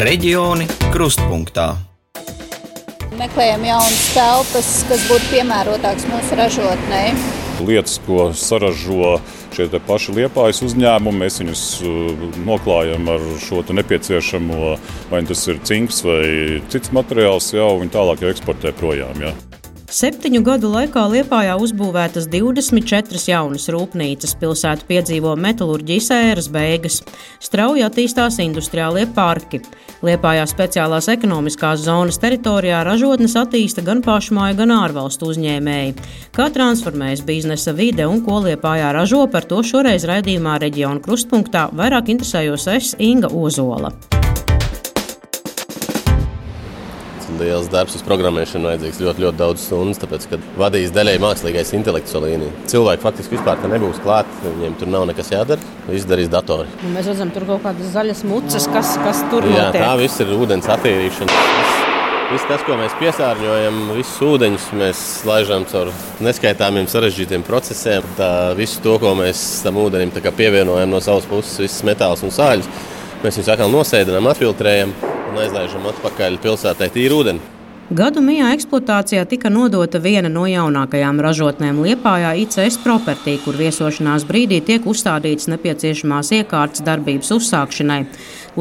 Reģioni krustpunktā. Meklējam jaunas telpas, kas būtu piemērotākas mūsu ražotnei. Lietas, ko saražo šie paši liepājas uzņēmumi, mēs viņus uh, noklājam ar šo nepieciešamo, vai tas ir cinks vai cits materiāls, jau viņi tālāk jau eksportē projām. Jā. Septiņu gadu laikā Liepājā uzbūvētas 24 jaunas rūpnīcas, pilsēta piedzīvo metālurģijas ēras beigas, strauji attīstās industriālie parki. Liepājā speciālās ekonomiskās zonas teritorijā ražotnes attīsta gan pašmāju, gan ārvalstu uzņēmēji. Kā transformējas biznesa vide un ko Liepājā ražo, par to šoreiz raidījumā reģiona krustpunktā vairāk interesējos es Inga Ozola. Liels darbs uz programmēšanu, vajadzīgs ļoti, ļoti daudz stundu, tāpēc, kad vadīs daļai mākslīgais intelekts līnija. Cilvēki faktiski vispār nebūs klāt, viņiem tur nav nekas jādara, viss darīs datori. Un mēs redzam, tur kaut kādas zaļas mucas, kas, kas tur notiek. tā viss ir ūdens attīrīšana. Viss, viss tas, ko mēs piesārņojam, visus ūdeņus mēs laižam caur neskaitāmiem sarežģītiem procesiem. Tā, visu to, ko mēs tam ūdenim pievienojam no savas puses, visas metāls un sāļus, mēs viņus atkal nosēdinām, atfiltrējam un aizlaižam atpakaļ pilsētai tīru ūdeni. Gadu mijā eksploatācijā tika nodota viena no jaunākajām ražotnēm Liepājā ICS propertī, kur viesošanās brīdī tiek uzstādītas nepieciešamās iekārtas darbības uzsākšanai.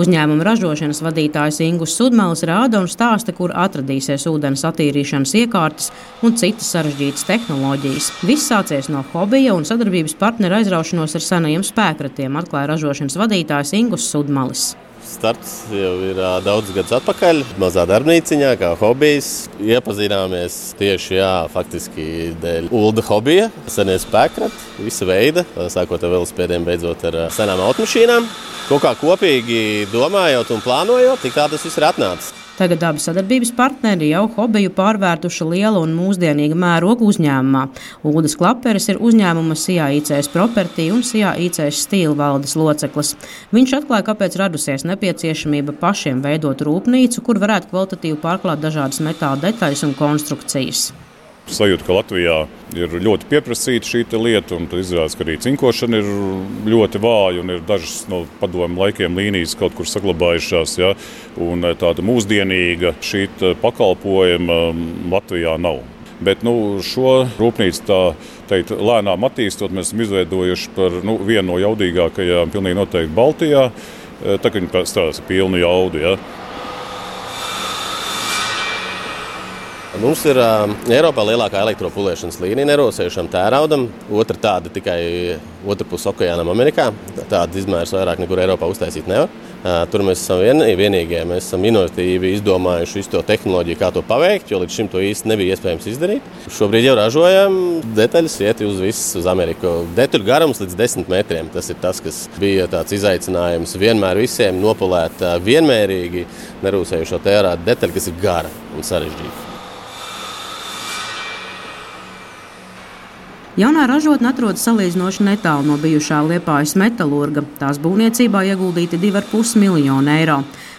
Uzņēmuma ražošanas vadītājs Ingus Sudmēls rāda un stāsta, kur atradīsies ūdens attīrīšanas iekārtas un citas sarežģītas tehnoloģijas. Viss sācies no hobija un sadarbības partneru aizraušanos ar senajiem spēkratiem, atklāja ražošanas vadītājs Ingus Sudmalis. Starts jau ir uh, daudzus gadus atpakaļ. Mazā darbnīciņā, kā hobijs. Iepazināmies tieši jā, faktiski dēļ ULDA hobija. Senie spēkrati, visa veida, sākot ar velospēdiem, beidzot ar senām automašīnām. Kaut kā kopīgi domājot un plānojot, tik tā tas viss ir atnācis. Tagad abi sadarbības partneri jau hobiju pārvērtuši liela un mūsdienīga mēroga uzņēmumā. Uldas Klaperis ir uzņēmuma SIA ICS property un SIA ICS stīla valdes loceklis. Viņš atklāja, kāpēc radusies nepieciešamība pašiem veidot rūpnīcu, kur varētu kvalitatīvi pārklāt dažādas metāla detaļas un konstrukcijas sajūta, ka Latvijā ir ļoti pieprasīta šī lieta, un izrādās, ka arī cinkošana ir ļoti vāja un ir dažas no padomu laikiem līnijas kaut kur saglabājušās. Ja, eh, tāda mūsdienīga šī pakalpojuma mm, Latvijā nav. Bet nu, šo rūpnīcu tā teikt, lēnām attīstot, mēs esam izveidojuši par nu, vienu no jaudīgākajām, pilnīgi noteikti Baltijā. Eh, kā viņi strādās ar pilnu jaudu. Ja. Mums ir uh, Eiropā lielākā elektropulēšanas līnija nerosējušam tēraudam. Otra tāda tikai otrā pusē okeānam Amerikā. Tāda izmērs vairāk nekur Eiropā uztaisīt nevar. Uh, tur mēs esam vien, vienīgie. Mēs esam inovatīvi izdomājuši visu to tehnoloģiju, kā to paveikt, jo līdz šim to īsti nebija iespējams izdarīt. Šobrīd jau ražojam detaļas, iet uz visu uz Ameriku. Detaļu garums līdz 10 metriem. Tas ir tas, kas bija tāds izaicinājums vienmēr visiem nopulēt vienmērīgi nerūsējušo tērauda detaļu, kas ir gara un sarežģīta. Jaunā ražotne atrodas salīdzinoši netālu no bijušā Liepājas metālurga. Tās būvniecībā ieguldīti 2,5 miljoni eiro.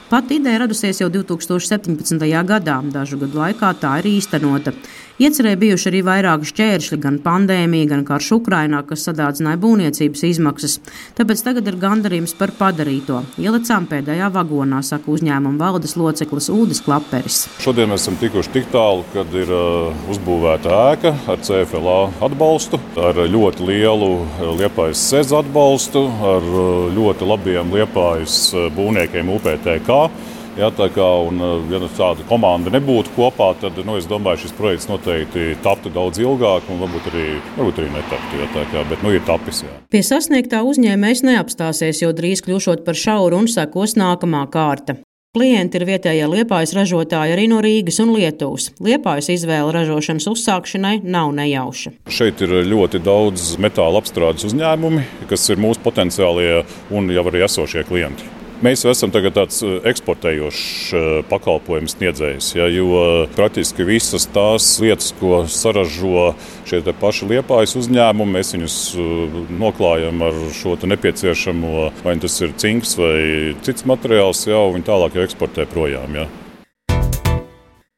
Pat ideja radusies jau 2017. gadā, dažu gadu laikā tā ir īstenota. Iecerēja bijuši arī vairāki šķēršļi, gan pandēmija, gan karš Ukrainā, kas sadārdzināja būvniecības izmaksas. Tāpēc tagad ir gandarījums par padarīto. Ielicām pēdējā vagonā, saka uzņēmuma valdes loceklis Ūdens Klaperis. Šodien mēs esam tikuši tik tālu, kad ir uh, uzbūvēta ēka ar CFLA atbalstu, ar ļoti lielu uh, liepājas sēdz atbalstu, ar uh, ļoti labiem liepājas uh, būvniekiem UPTK. Ja, kā, un, ja tāda komanda nebūtu kopā, tad nu, es domāju, šis projekts noteikti taptu daudz ilgāk, un varbūt arī, varbūt arī netaptu. Ja, kā, bet nu, ir tapis. Jā. Pie sasniegtā uzņēmējs neapstāsies, jo drīz kļūšot par šauru un sekos nākamā kārta. Klienti ir vietējie liepājas ražotāji arī no Rīgas un Lietuvas. Liepājas izvēle ražošanas uzsākšanai nav nejauša. Šeit ir ļoti daudz metāla apstrādes uzņēmumi, kas ir mūsu potenciālie un jau arī esošie klienti. Mēs esam tāds eh, eksportējošs eh, pakalpojumu sniedzējs, ja, jo eh, praktiski visas tās lietas, ko saražo šie paši liepājas uzņēmumi, mēs viņus noklājam ar šo nepieciešamo, vai tas ir cinks vai cits materiāls, jau viņi tālāk jau eksportē projām. Ja.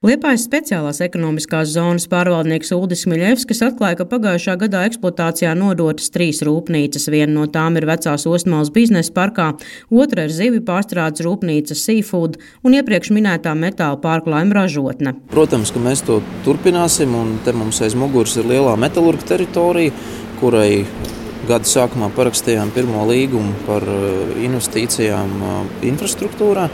Liepājas speciālās ekonomiskās zonas pārvaldnieks Uldis Miļevskis atklāja, ka pagājušā gadā eksploatācijā nodotas trīs rūpnīcas. Viena no tām ir vecās Ostmāls biznesa parkā, otra ir zivju pārstrādes rūpnīca Seafood un iepriekš minētā metāla pārklājuma ražotne. Protams, ka mēs to turpināsim, un te mums aiz muguras ir lielā metālurga teritorija, kurai gada sākumā parakstījām pirmo līgumu par eh, investīcijām eh, infrastruktūrā.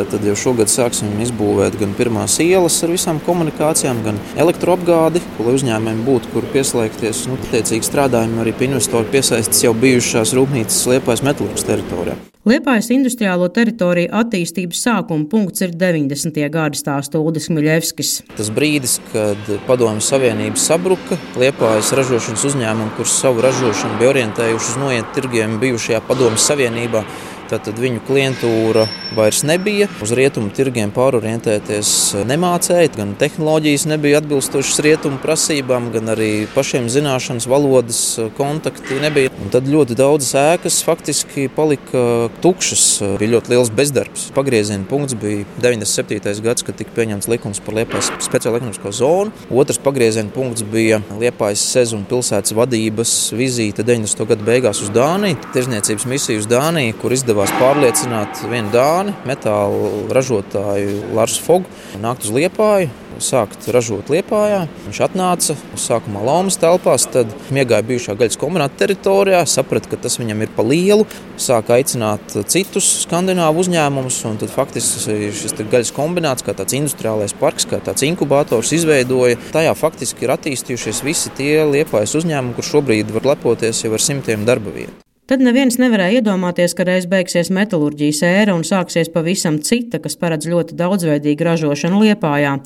Tad, tad jau šogad sāksim izbūvēt gan pirmās ielas ar visām komunikācijām, gan elektroapgādi, lai uzņēmējiem būtu, kur pieslēgties. Nu, Tiecīgi strādājam arī pie investoru piesaistes jau bijušās rūpnīcas Liepājas metālurgas teritorijā. Liepājas industriālo teritoriju attīstības sākuma punkts ir 90. gada stāsta Uldis Miļevskis. Tas brīdis, kad Padomju Savienība sabruka, Liepājas ražošanas uzņēmumi, kurus savu ražošanu bija orientējuši uz noiet tirgiem bijušajā Padomju Savienībā, Tad viņu klientūra vairs nebija. Uz rietumu tirgiem pārorientēties nemācēja. Gan tehnoloģijas nebija atbilstošas rietumu prasībām, gan arī pašiem zināšanas, valodas kontakti nebija. Un tad ļoti daudzas ēkas faktiski palika tukšas. Bija ļoti liels bezdarbs. Pagrieziena punkts bija 97. gads, kad tika pieņemts likums par Liepājas speciālo ekonomisko zonu. Otrs pagrieziena punkts bija Liepājas sezonu pilsētas vadības vizīte 90. gada beigās uz Dāniju, tirzniecības misiju uz Dāniju, kur izdevās izdevās pārliecināt vienu dāni, metāla ražotāju Lārsu Fogu, nākt uz Liepāju. Sākt ražot Liepājā. Viņš atnāca sākumā Laumas telpās, tad iegāja bijušā gaļas kombināta teritorijā, saprata, ka tas viņam ir pa lielu, sāka aicināt citus skandināvu uzņēmumus. Tad faktiski šis gaļas kombināts, kā tāds industriālais parks, kā tāds inkubators, izveidoja. Tajā faktiski ir attīstījušies visi tie liepājas uzņēmumi, kur šobrīd var lepoties jau ar simtiem darba vietu. Tad neviens nevarēja iedomāties, ka reiz beigsies metālurģijas ēra un sāksies pavisam cita, kas paredz ļoti daudzveidīgu ražošanu Liepājā.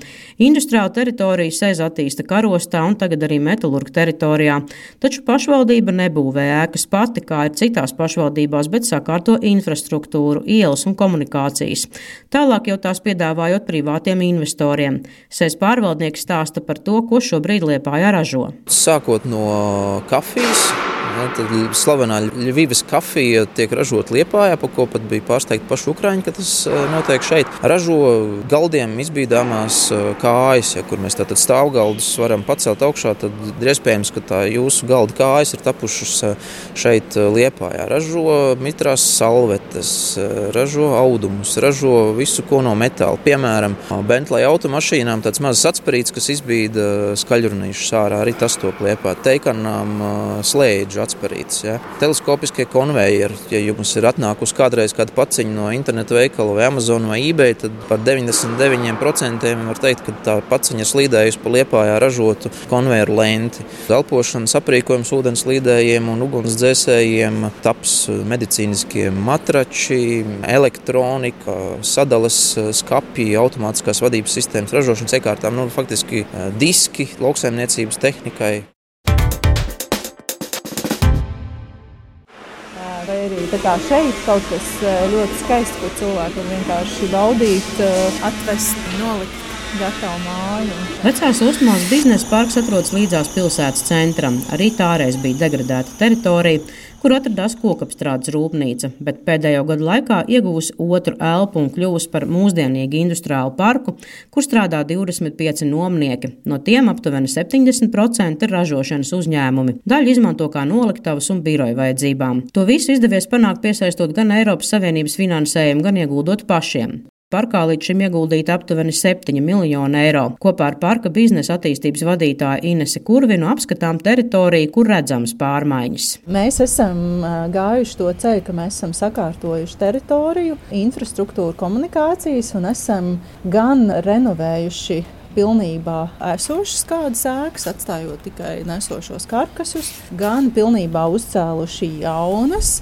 Industriāla teritorija sēž attīsta karostā un tagad arī metālurga teritorijā, taču pašvaldība nebūvē ēkas pati, kā ir citās pašvaldībās, bet sakārto infrastruktūru, ielas un komunikācijas. Tālāk jau tās piedāvājot privātiem investoriem. Sēž pārvaldnieks stāsta par to, ko šobrīd Liepājā ražo. Sākot no kafijas slavenā Ļuvijas kafija tiek ražota Liepājā, par ko pat bija pārsteigti paši Ukrāņi, ka tas eh, notiek šeit. Ražo galdiem izbīdāmās eh, kājas, ja, kur mēs tātad stāvgaldus varam pacelt augšā, tad iespējams, ka tā jūsu galda kājas ir tapušas eh, šeit Liepājā. Ražo mitrās salvetes, ražo audumus, ražo visu, ko no metāla. Piemēram, Bentley automašīnām tāds mazs atspērīts, kas izbīda skaļrunīšus ārā, arī tas to Liepā. Teikanām slēdžu atspērītas. Ja. Teleskopiskie konvejeri, ja jums ir atnākusi kādreiz kāda paciņa no interneta veikala vai Amazon vai eBay, tad par 99% var teikt, ka tā paciņa ir slīdējusi pa liepājā ražotu konvejeru lenti. Elpošanas aprīkojums ūdens līdējiem un ugunsdzēsējiem, taps medicīniskie matrači, elektronika, sadales skapji, automātiskās vadības sistēmas, ražošanas iekārtām, nu, faktiski eh, diski lauksaimniecības tehnikai. Vai arī šeit kaut kas eh, ļoti skaists, ko cilvēki var vienkārši baudīt, eh, atvest, nolikt. Vecās Usmāns biznesa parks atrodas līdzās pilsētas centram. Arī tā reiz bija degradēta teritorija, kur atradās kokapstrādes rūpnīca, bet pēdējo gadu laikā ieguvusi otru elpu un kļuvusi par mūsdienīgu industriālu parku, kur strādā 25 nomnieki. No tiem aptuveni 70% ir ražošanas uzņēmumi. Daļu izmanto kā noliktavas un biroja vajadzībām. To visu izdevies panākt piesaistot gan Eiropas Savienības finansējumu, gan ieguldot pašiem. Parkā līdz šim ieguldīta aptuveni 7 miljoni eiro. Kopā ar parka biznesa attīstības vadītāju Inese Kurvinu apskatām teritoriju, kur redzamas pārmaiņas. Mēs esam gājuši to ceļu, ka mēs esam sakārtojuši teritoriju, infrastruktūru, komunikācijas un esam gan renovējuši pilnībā esošas kādas ēkas, atstājot tikai nesošos karkasus, gan pilnībā uzcēluši jaunas.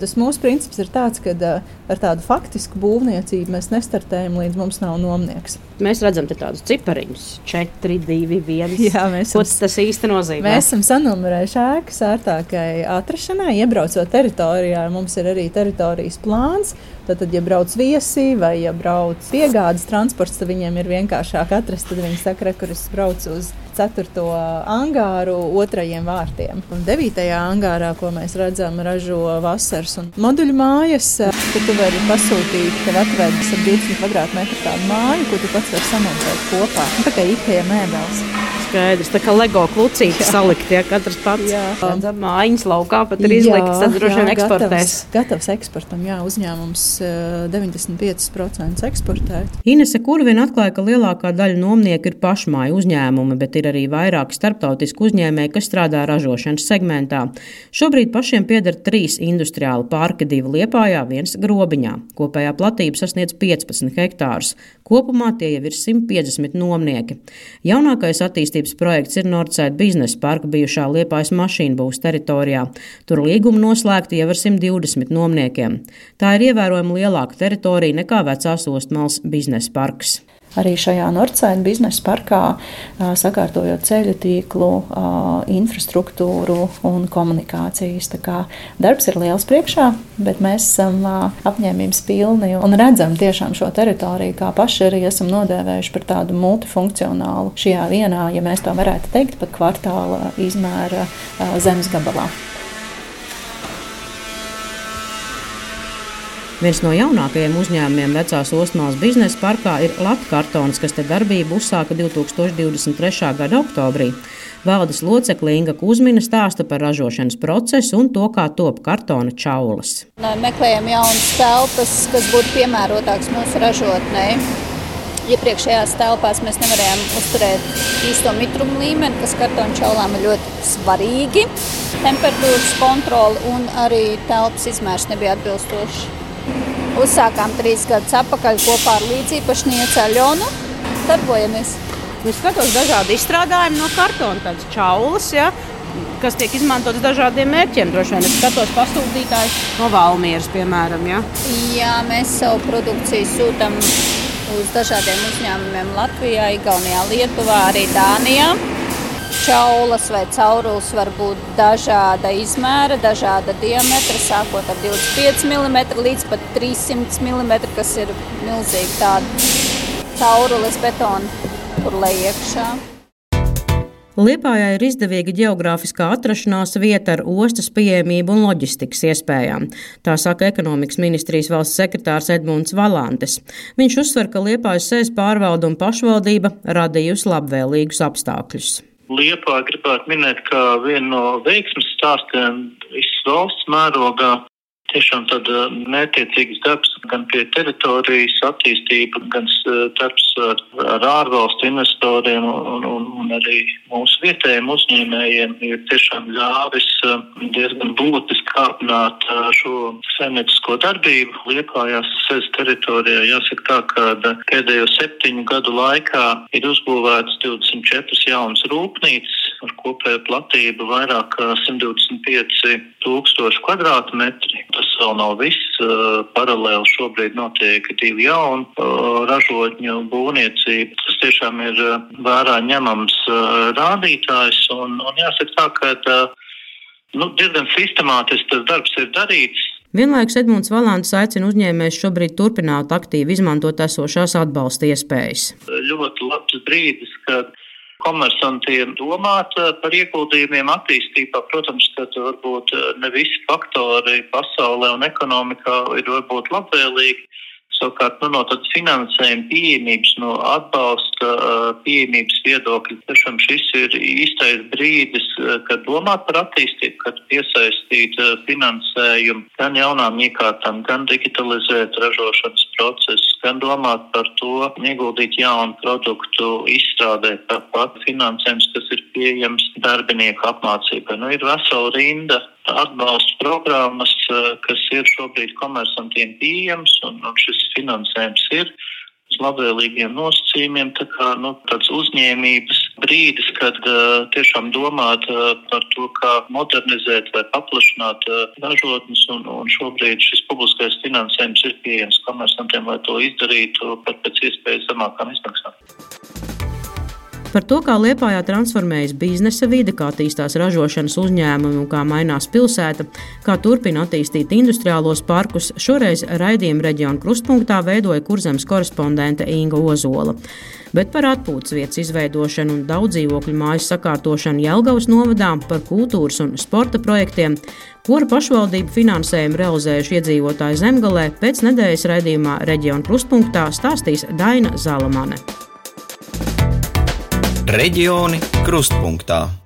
Tas mūsu princips ir tāds, ka ar tādu faktisku būvniecību mēs nestartējam līdz mums nav nomnieks. Mēs redzam tādus cipariņus, 4, 2, 1. Jā, mēs esam, tas īsti nozīmē? Mēs esam sanumerējuši ēkas ērtākai atrašanai, iebraucot teritorijā. Mums ir arī teritorijas plāns. Tad, ja brauc viesi vai ja brauc piegādes transports, tad viņiem ir vienkāršāk atrast. Tad viņi saka, kur es braucu uz ceturto angāru otrajiem vārtiem. Un devītajā angārā, ko mēs redzam, ražo vasaras un moduļu mājas, kur tu vari pasūtīt, tev atvedas ar 20 kvadrātmetru tādu māju, ko tu pats vari samontēt kopā. Tā kā IKEA mēbeles. Skaidrs, tā kā LEGO klucīši salikt, ja katrs pats jā. mājiņas laukā pat ir izlikts, tad droši vien eksportēs. Gatavs, gatavs eksportam, jā, uzņēmums 95% eksportēt. Inese Kurvina atklāja, ka lielākā daļa nomnieku ir pašmāju uzņēmumi, bet ir arī vairāki starptautiski uzņēmēji, kas strādā ražošanas segmentā. Šobrīd pašiem pieder trīs industriāli parki, divi Liepājā, viens Grobiņā. Kopējā platība sasniedz 15 hektārus. Kopumā tie jau ir 150 nomnieki. Jaunākais attīstības projekts ir Nordside biznesa parka bijušā Liepājas mašīnu būvs teritorijā. Tur līguma noslēgti jau ar 120 nomniekiem. Tā ir ievērojami lielāka teritorija nekā vecās ostmals biznesa parks arī šajā Nordside biznesa parkā, sakārtojot ceļu tīklu, infrastruktūru un komunikācijas. Darbs ir liels priekšā, bet mēs esam apņēmības pilni un redzam tiešām šo teritoriju, kā paši arī esam nodēvējuši par tādu multifunkcionālu šajā vienā, ja mēs to varētu teikt, pat kvartāla izmēra zemes gabalā. Viens no jaunākajiem uzņēmumiem vecās Ostmālas biznesa parkā ir Latvijas kas te darbību uzsāka 2023. gada oktobrī. Valdes locekle Inga Kusmina stāsta par ražošanas procesu un to, kā top kartona čaulas. Meklējam jaunas telpas, kas būtu piemērotākas mūsu ražotnei. Iepriekšējās telpās mēs nevarējām uzturēt īsto mitrumu līmeni, kas kartona čaulām ir ļoti svarīgi. Temperatūras kontrole un arī telpas izmērs nebija atbilstoši. Uzsākām trīs gadus atpakaļ kopā ar līdziepašnieci Aļonu. Darbojamies. Es skatos dažādi izstrādājumi no kartona, tādas čaulas, ja, kas tiek izmantotas dažādiem mērķiem. Droši vien es skatos pasūtītājus no Valmieras, piemēram. Ja. Jā, mēs savu produkciju sūtām uz dažādiem uzņēmumiem Latvijā, Igaunijā, Lietuvā, arī Dānijā čaulas vai caurules var būt dažāda izmēra, dažāda diametra, sākot ar 25 mm līdz pat 300 mm, kas ir milzīgi tāda caurules betona, kur lai iekšā. Liepājā ir izdevīga geogrāfiskā atrašanās vieta ar ostas pieejamību un loģistikas iespējām. Tā saka ekonomikas ministrijas valsts sekretārs Edmunds Valantes. Viņš uzsver, ka Liepājas sēs pārvalda un pašvaldība radījusi labvēlīgus apstākļus. Liepā gribētu minēt, ka viena no veiksmes stāstiem visas valsts mērogā tiešām tāda mērķiecīgas darbs gan pie teritorijas attīstība, gan darbs ar, ar ārvalstu investoriem un, un, un arī mūsu vietējiem uzņēmējiem ir tiešām ļāvis diezgan būtiski kāpināt šo saimniecisko darbību. Liepājās sēs teritorijā jāsaka tā, ka pēdējo septiņu gadu laikā ir uzbūvēts 24 jaunas rūpnīcas ar kopēju platību vairāk kā 125 tūkstoši kvadrātmetri. Tas vēl nav viss. Paralēli šobrīd notiek divi jauni ražotņu būvniecība. Tas tiešām ir vērā ņemams rādītājs. Un, un jāsaka tā, ka nu, diezgan sistemātiski tas darbs ir darīts. Vienlaikus Edmunds Valants aicina uzņēmējus šobrīd turpināt aktīvi izmantot esošās atbalsta iespējas. Ļoti labs brīdis, kad komersantiem domāt eh, par ieguldījumiem attīstībā. Protams, ka varbūt eh, ne visi faktori pasaulē un ekonomikā ir varbūt labvēlīgi. Savukārt, nu, no tādas finansējuma pieejamības, no atbalsta pieejamības viedokļa, tiešām šis ir īstais brīdis, kad domāt par attīstību, kad piesaistīt finansējumu gan jaunām iekārtām, gan digitalizēt ražošanas procesus, gan domāt par to, ieguldīt jaunu produktu izstrādē, tāpat finansējums, kas ir pieejams darbinieku apmācībai. Nu, ir vesela rinda atbalsta programmas, eh, kas ir šobrīd komersantiem pieejams, un, un šis finansējums ir uz labvēlīgiem nosacījumiem. Tā kā nu, tāds uzņēmības brīdis, kad uh, tiešām domāt uh, par to, kā modernizēt vai paplašināt uh, ražotnes, un, un šobrīd šis publiskais finansējums ir pieejams komersantiem, lai to izdarītu par pēc iespējas zemākām izmaksām. Par to, kā Liepājā transformējas biznesa vide, kā attīstās ražošanas uzņēmumi un kā mainās pilsēta, kā turpina attīstīt industriālos parkus, šoreiz raidījuma reģiona krustpunktā veidoja kurzemes korespondente Inga Ozola. Bet par atpūtas vietas izveidošanu un daudz dzīvokļu mājas sakārtošanu Jelgavas novadā, par kultūras un sporta projektiem, kura pašvaldību finansējumu realizējuši iedzīvotāji Zemgalē, pēc nedēļas raidījumā reģiona krustpunktā stāstīs Daina Zalamane. Reģioni krustpunktā.